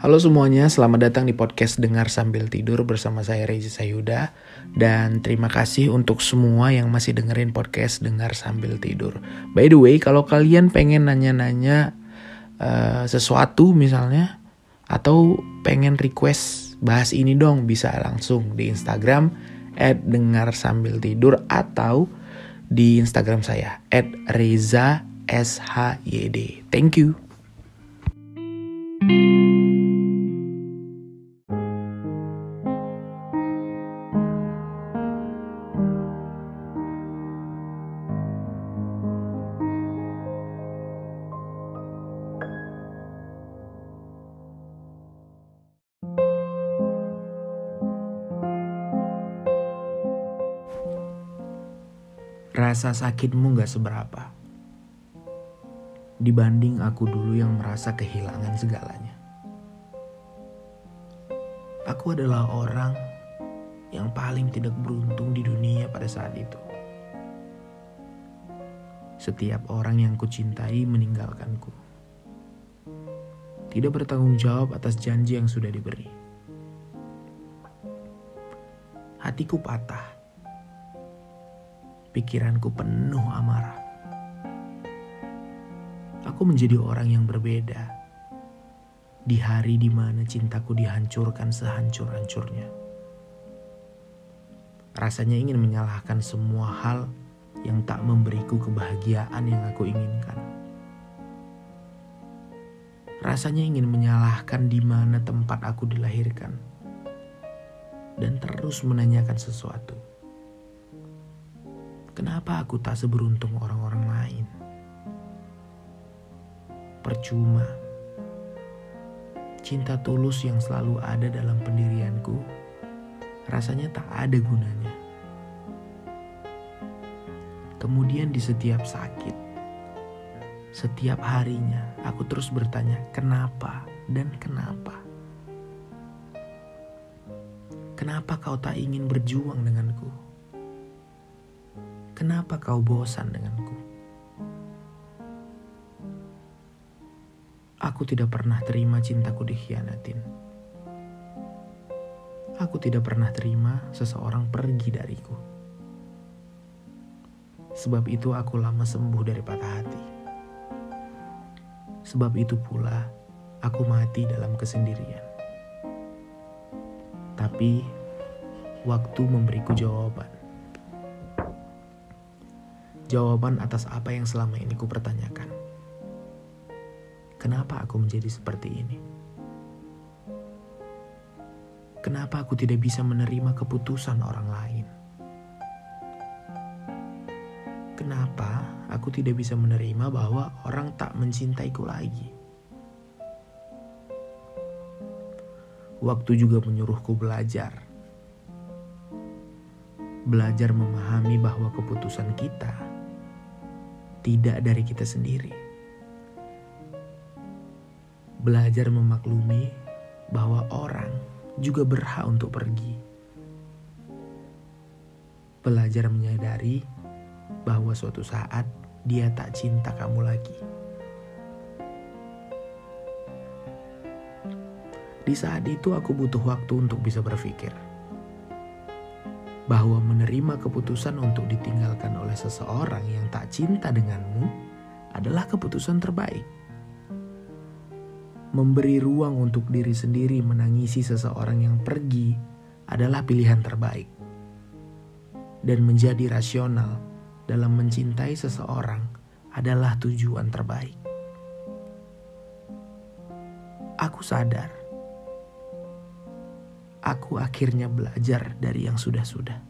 Halo semuanya, selamat datang di podcast Dengar Sambil Tidur bersama saya Reza Sayuda. Dan terima kasih untuk semua yang masih dengerin podcast Dengar Sambil Tidur. By the way, kalau kalian pengen nanya-nanya uh, sesuatu misalnya Atau pengen request bahas ini dong Bisa langsung di Instagram At Dengar Sambil Tidur Atau di Instagram saya At Reza SHYD Thank you Rasa sakitmu gak seberapa. Dibanding aku dulu yang merasa kehilangan segalanya. Aku adalah orang yang paling tidak beruntung di dunia pada saat itu. Setiap orang yang kucintai meninggalkanku. Tidak bertanggung jawab atas janji yang sudah diberi. Hatiku patah pikiranku penuh amarah. Aku menjadi orang yang berbeda di hari di mana cintaku dihancurkan sehancur-hancurnya. Rasanya ingin menyalahkan semua hal yang tak memberiku kebahagiaan yang aku inginkan. Rasanya ingin menyalahkan di mana tempat aku dilahirkan dan terus menanyakan sesuatu. Kenapa aku tak seberuntung orang-orang lain? Percuma. Cinta tulus yang selalu ada dalam pendirianku rasanya tak ada gunanya. Kemudian di setiap sakit, setiap harinya aku terus bertanya kenapa dan kenapa. Kenapa kau tak ingin berjuang denganku? Kenapa kau bosan denganku? Aku tidak pernah terima cintaku dikhianatin. Aku tidak pernah terima seseorang pergi dariku. Sebab itu aku lama sembuh dari patah hati. Sebab itu pula aku mati dalam kesendirian. Tapi waktu memberiku jawaban jawaban atas apa yang selama ini ku pertanyakan. Kenapa aku menjadi seperti ini? Kenapa aku tidak bisa menerima keputusan orang lain? Kenapa aku tidak bisa menerima bahwa orang tak mencintaiku lagi? Waktu juga menyuruhku belajar. Belajar memahami bahwa keputusan kita tidak dari kita sendiri. Belajar memaklumi bahwa orang juga berhak untuk pergi. Belajar menyadari bahwa suatu saat dia tak cinta kamu lagi. Di saat itu aku butuh waktu untuk bisa berpikir bahwa menerima keputusan untuk ditinggalkan oleh seseorang yang tak cinta denganmu adalah keputusan terbaik. Memberi ruang untuk diri sendiri menangisi seseorang yang pergi adalah pilihan terbaik. Dan menjadi rasional dalam mencintai seseorang adalah tujuan terbaik. Aku sadar aku akhirnya belajar dari yang sudah-sudah.